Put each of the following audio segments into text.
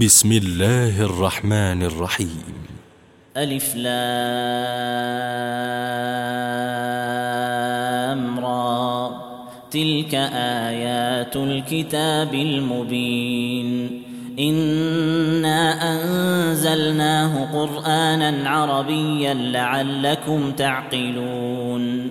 بسم الله الرحمن الرحيم. ألف لام را. تلك آيات الكتاب المبين. إنا أنزلناه قرآنا عربيا لعلكم تعقلون.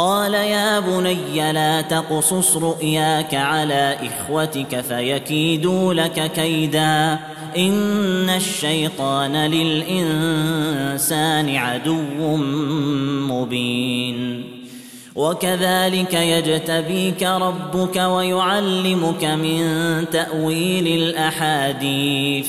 قال يا بني لا تقصص رؤياك على إخوتك فيكيدوا لك كيدا. إن الشيطان للإنسان عدو مبين. وكذلك يجتبيك ربك ويعلمك من تأويل الأحاديث.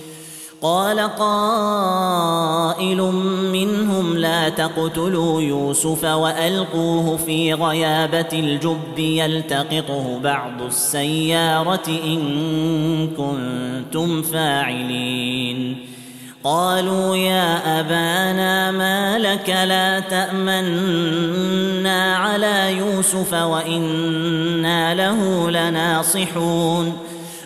قال قائل منهم لا تقتلوا يوسف وألقوه في غيابة الجب يلتقطه بعض السيارة إن كنتم فاعلين. قالوا يا أبانا ما لك لا تأمنا على يوسف وإنا له لناصحون.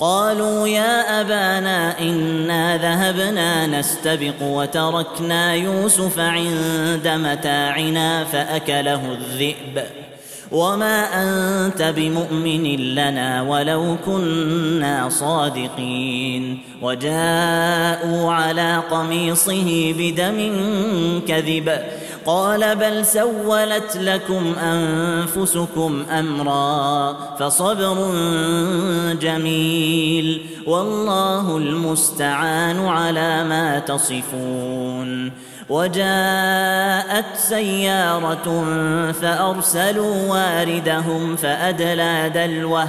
قالوا يا أبانا إنا ذهبنا نستبق وتركنا يوسف عند متاعنا فأكله الذئب. وما أنت بمؤمن لنا ولو كنا صادقين. وجاءوا على قميصه بدم كذب. قال بل سولت لكم أنفسكم أمرا فصبر جميل والله المستعان على ما تصفون وجاءت سيارة فأرسلوا واردهم فأدلى دلوه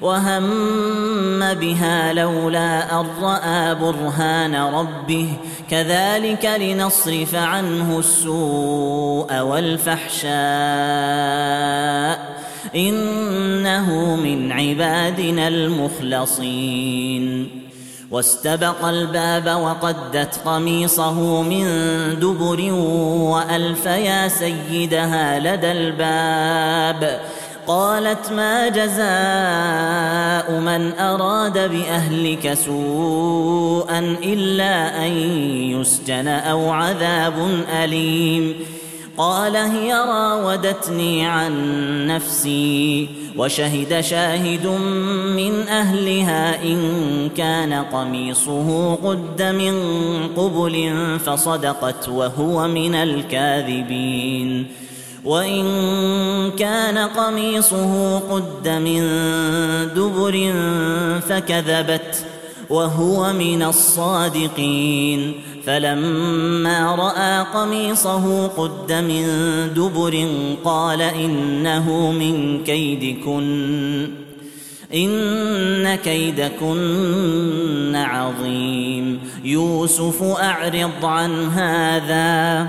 وهم بها لولا ان راى برهان ربه كذلك لنصرف عنه السوء والفحشاء انه من عبادنا المخلصين واستبق الباب وقدت قميصه من دبر والف يا سيدها لدى الباب قالت ما جزاء من أراد بأهلك سوءا إلا أن يسجن أو عذاب أليم. قال هي راودتني عن نفسي وشهد شاهد من أهلها إن كان قميصه قد من قبل فصدقت وهو من الكاذبين. وإن كان قميصه قد من دبر فكذبت وهو من الصادقين. فلما رأى قميصه قد من دبر قال إنه من كيدكن إن كيدكن عظيم. يوسف أعرض عن هذا.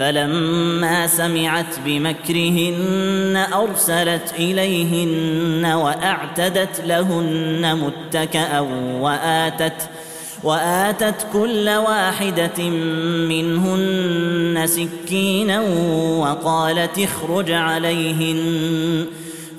فلما سمعت بمكرهن أرسلت إليهن وأعتدت لهن متكأ وآتت وآتت كل واحدة منهن سكينا وقالت اخرج عليهن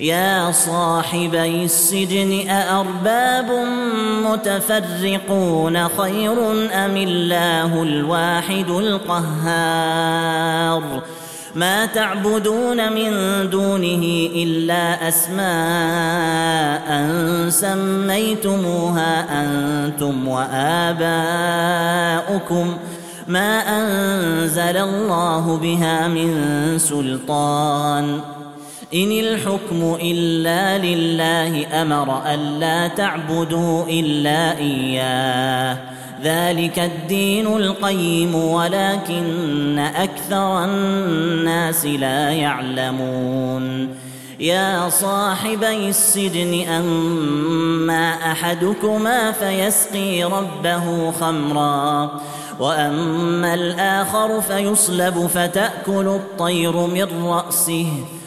يا صاحبي السجن أأرباب متفرقون خير أم الله الواحد القهار؟ ما تعبدون من دونه إلا أسماء سميتموها أنتم وآباؤكم. ما أنزل الله بها من سلطان. إن الحكم إلا لله أمر ألا تعبدوا إلا إياه. ذلك الدين القيم ولكن أكثر الناس لا يعلمون. يا صاحبي السجن أما أحدكما فيسقي ربه خمرا وأما الآخر فيصلب فتأكل الطير من رأسه.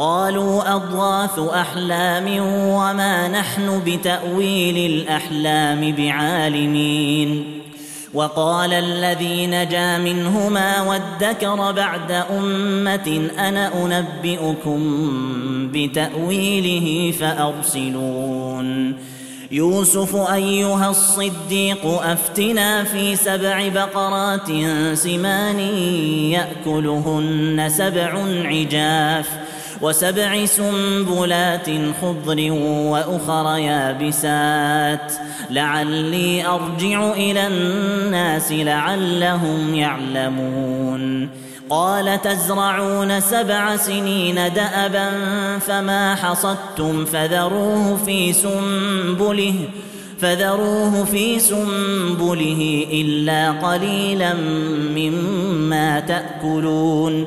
قالوا أضغاث أحلام وما نحن بتأويل الأحلام بعالمين. وقال الذي نجا منهما وادكر بعد أمة أنا أنبئكم بتأويله فأرسلون. يوسف أيها الصديق أفتنا في سبع بقرات سمان يأكلهن سبع عجاف. وسبع سنبلات خضر وأخر يابسات. لعلي أرجع إلى الناس لعلهم يعلمون. قال تزرعون سبع سنين دأبا فما حصدتم فذروه في سنبله فذروه في سنبله إلا قليلا مما تأكلون.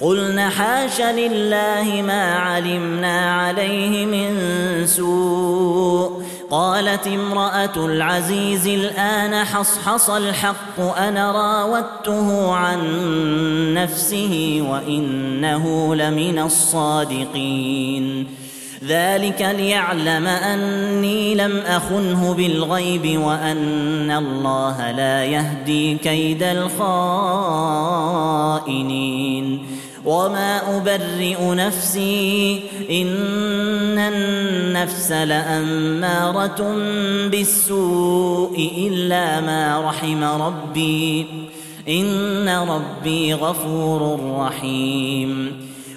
قلن حاش لله ما علمنا عليه من سوء. قالت امرأة العزيز الآن حصحص الحق أنا راودته عن نفسه وإنه لمن الصادقين. ذلك ليعلم أني لم أخنه بالغيب وأن الله لا يهدي كيد الخائنين. وما ابرئ نفسي ان النفس لاماره بالسوء الا ما رحم ربي ان ربي غفور رحيم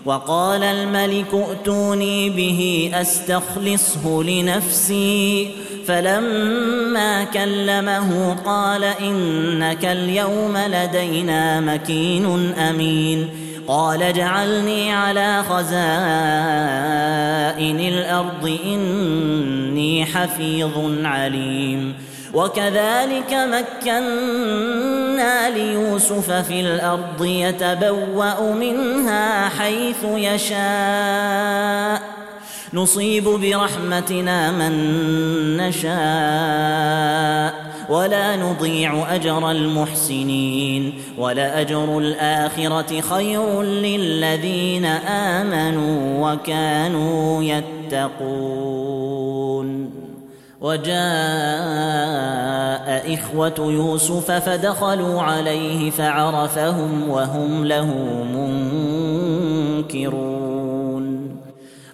وقال الملك ائتوني به استخلصه لنفسي فلما كلمه قال انك اليوم لدينا مكين امين قال اجعلني على خزائن الأرض إني حفيظ عليم. وكذلك مكنا ليوسف في الأرض يتبوأ منها حيث يشاء. نصيب برحمتنا من نشاء. ولا نضيع أجر المحسنين ولأجر الآخرة خير للذين آمنوا وكانوا يتقون وجاء إخوة يوسف فدخلوا عليه فعرفهم وهم له منكرون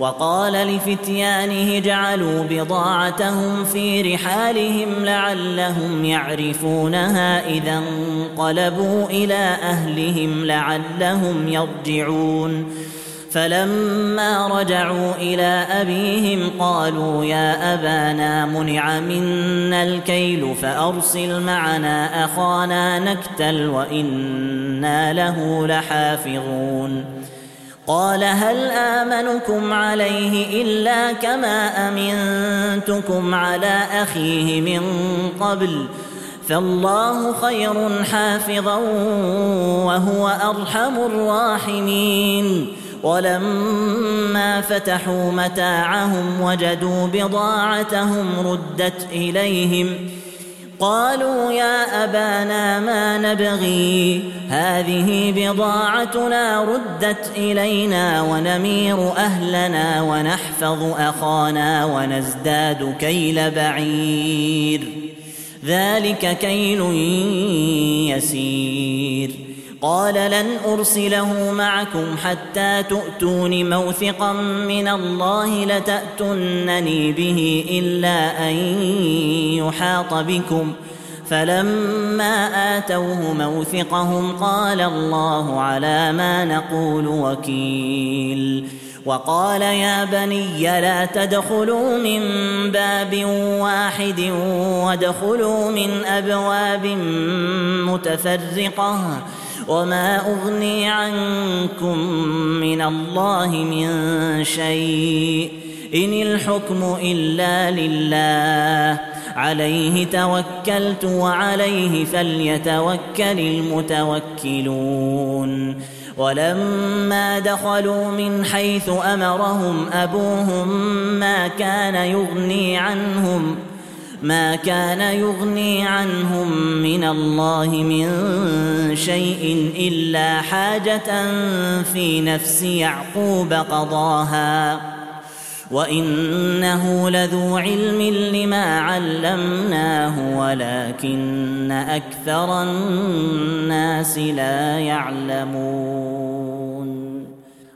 وقال لفتيانه جعلوا بضاعتهم في رحالهم لعلهم يعرفونها إذا انقلبوا إلى أهلهم لعلهم يرجعون. فلما رجعوا إلى أبيهم قالوا يا أبانا منع منا الكيل فأرسل معنا أخانا نكتل وإنا له لحافظون. قال هل آمنكم عليه إلا كما أمنتكم على أخيه من قبل فالله خير حافظا وهو أرحم الراحمين ولما فتحوا متاعهم وجدوا بضاعتهم ردت إليهم قالوا يا أبانا ما نبغي. هذه بضاعتنا ردت إلينا ونمير أهلنا ونحفظ أخانا ونزداد كيل بعير. ذلك كيل يسير. قال لن أرسله معكم حتى تؤتون موثقا من الله لتاتونني به إلا أن يحاط بكم. فلما آتوه موثقهم قال الله على ما نقول وكيل. وقال يا بني لا تدخلوا من باب واحد وادخلوا من أبواب متفرقة. وما أغني عنكم من الله من شيء إن الحكم إلا لله عليه توكلت وعليه فليتوكل المتوكلون ولما دخلوا من حيث أمرهم أبوهم ما كان يغني عنهم ما كان يغني عنهم من الله من شيء إلا حاجة في نفس يعقوب قضاها. وإنه لذو علم لما علمناه ولكن أكثر الناس لا يعلمون.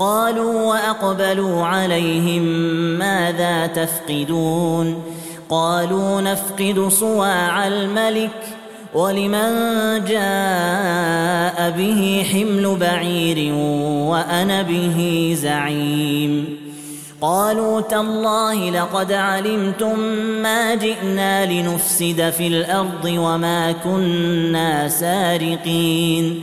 قالوا وأقبلوا عليهم ماذا تفقدون قالوا نفقد صواع الملك ولمن جاء به حمل بعير وأنا به زعيم قالوا تالله لقد علمتم ما جئنا لنفسد في الأرض وما كنا سارقين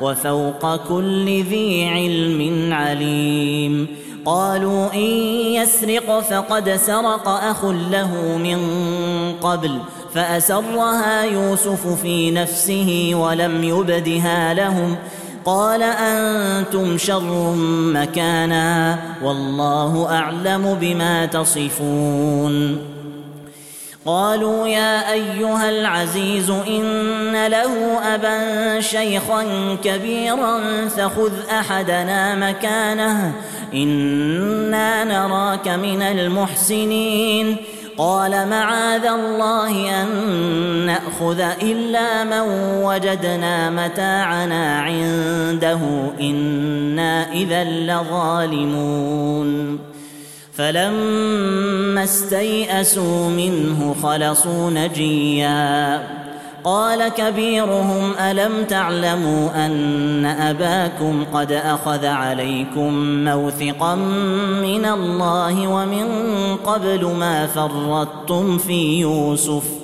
وفوق كل ذي علم عليم. قالوا إن يسرق فقد سرق أخ له من قبل فأسرها يوسف في نفسه ولم يبدها لهم. قال أنتم شر مكانا والله أعلم بما تصفون. قالوا يا أيها العزيز إن له أبا شيخا كبيرا فخذ أحدنا مكانه إنا نراك من المحسنين. قال معاذ الله أن نأخذ إلا من وجدنا متاعنا عنده إنا إذا لظالمون. فلما استيئسوا منه خلصوا نجيا. قال كبيرهم ألم تعلموا أن أباكم قد أخذ عليكم موثقا من الله ومن قبل ما فرطتم في يوسف؟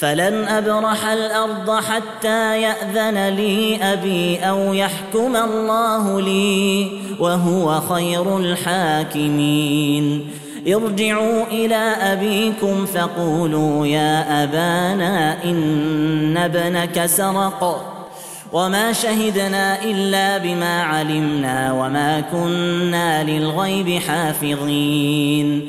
فلن أبرح الأرض حتى يأذن لي أبي أو يحكم الله لي وهو خير الحاكمين. ارجعوا إلى أبيكم فقولوا يا أبانا إن ابنك سرق. وما شهدنا إلا بما علمنا وما كنا للغيب حافظين.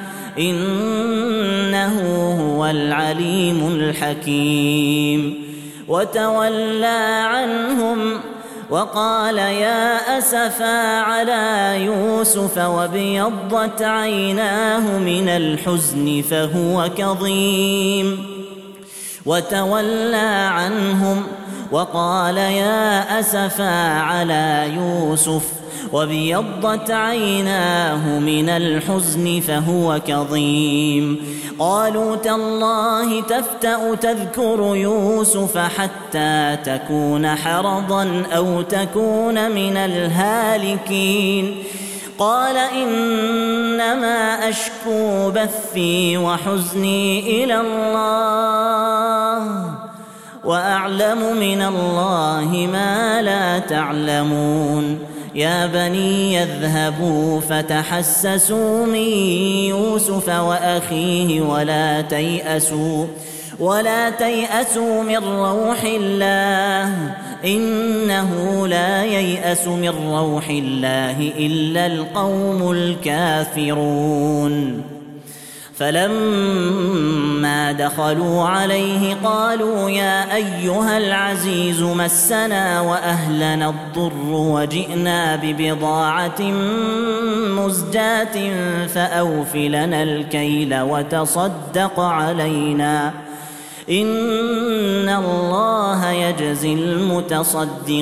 إنه هو العليم الحكيم. وتولى عنهم وقال يا أسفا على يوسف وابيضت عيناه من الحزن فهو كظيم. وتولى عنهم وقال يا أسفا على يوسف وابيضت عيناه من الحزن فهو كظيم قالوا تالله تفتا تذكر يوسف حتى تكون حرضا أو تكون من الهالكين قال انما اشكو بثي وحزني إلى الله واعلم من الله ما لا تعلمون يا بني يذهبوا فتحسسوا من يوسف وأخيه ولا تيأسوا ولا تيأسوا من روح الله إنه لا ييأس من روح الله إلا القوم الكافرون. فلما دخلوا عليه قالوا يا أيها العزيز مسنا وأهلنا الضر وجئنا ببضاعة مزجاة فاوف لنا الكيل وتصدق علينا. إن الله يجزي المتصدقين.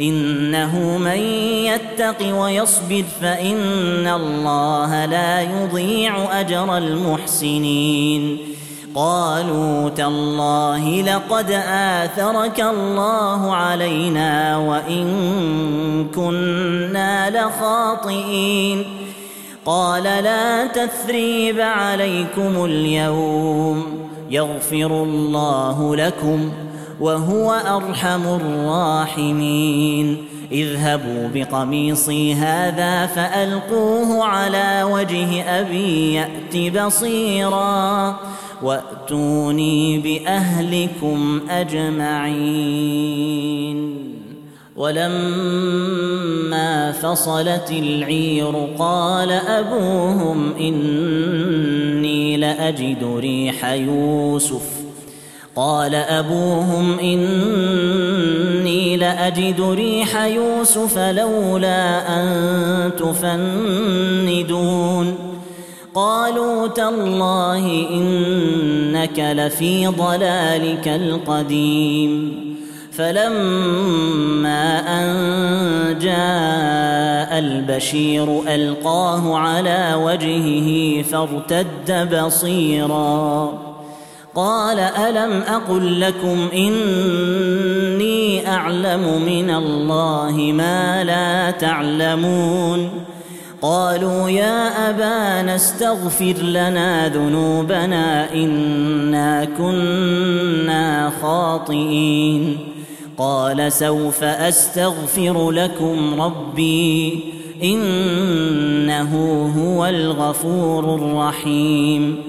إنه من يتق ويصبر فإن الله لا يضيع أجر المحسنين. قالوا تالله لقد آثرك الله علينا وإن كنا لخاطئين. قال لا تثريب عليكم اليوم يغفر الله لكم وهو أرحم الراحمين. اذهبوا بقميصي هذا فألقوه على وجه أبي يأت بصيرا. وأتوني بأهلكم أجمعين. ولما فصلت العير قال أبوهم إني لأجد ريح يوسف. قال أبوهم إني لأجد ريح يوسف لولا أن تفندون. قالوا تالله إنك لفي ضلالك القديم. فلما أن جاء البشير ألقاه على وجهه فارتد بصيرا. قال ألم أقل لكم إني أعلم من الله ما لا تعلمون قالوا يا أبانا استغفر لنا ذنوبنا إنا كنا خاطئين قال سوف أستغفر لكم ربي إنه هو الغفور الرحيم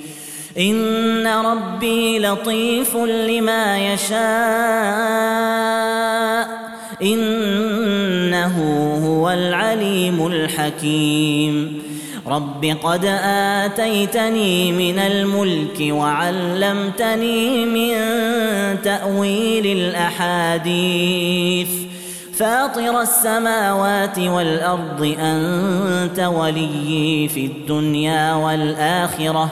ان ربي لطيف لما يشاء انه هو العليم الحكيم رب قد اتيتني من الملك وعلمتني من تاويل الاحاديث فاطر السماوات والارض انت وليي في الدنيا والاخره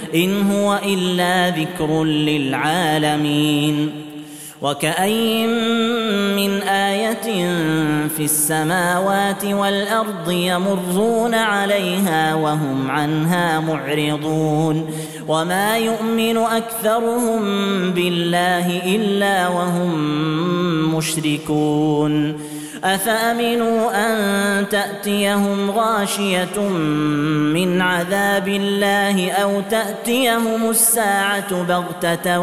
إن هو إلا ذكر للعالمين. وكاين من آية في السماوات والأرض يمرون عليها وهم عنها معرضون. وما يؤمن أكثرهم بالله إلا وهم مشركون. أفأمنوا أن تأتيهم غاشية من عذاب الله أو تأتيهم الساعة بغتة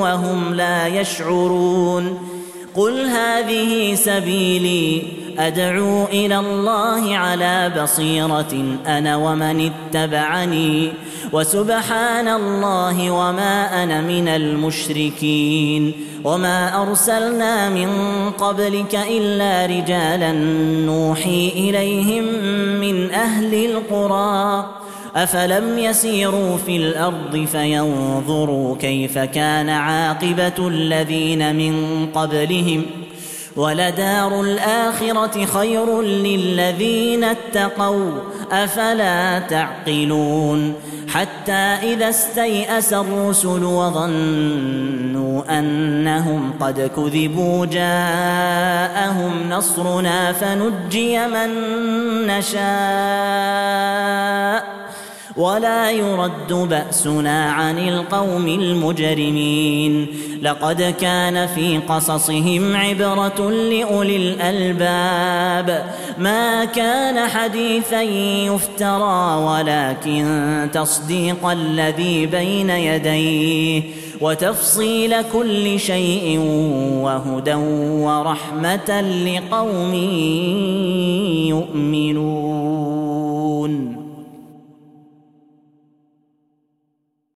وهم لا يشعرون قل هذه سبيلي. أدعو إلى الله على بصيرة أنا ومن اتبعني. وسبحان الله وما أنا من المشركين. وما أرسلنا من قبلك إلا رجالا نوحي إليهم من أهل القرى. افلم يسيروا في الأرض فينظروا كيف كان عاقبه الذين من قبلهم ولدار الاخره خير للذين اتقوا افلا تعقلون حتى اذا استيأس الرسل وظنوا انهم قد كذبوا جاءهم نصرنا فنجي من نشاء ولا يرد بأسنا عن القوم المجرمين. لقد كان في قصصهم عبرة لأولي الألباب. ما كان حديثا يفترى ولكن تصديق الذي بين يديه وتفصيل كل شيء وهدى ورحمة لقوم يؤمنون.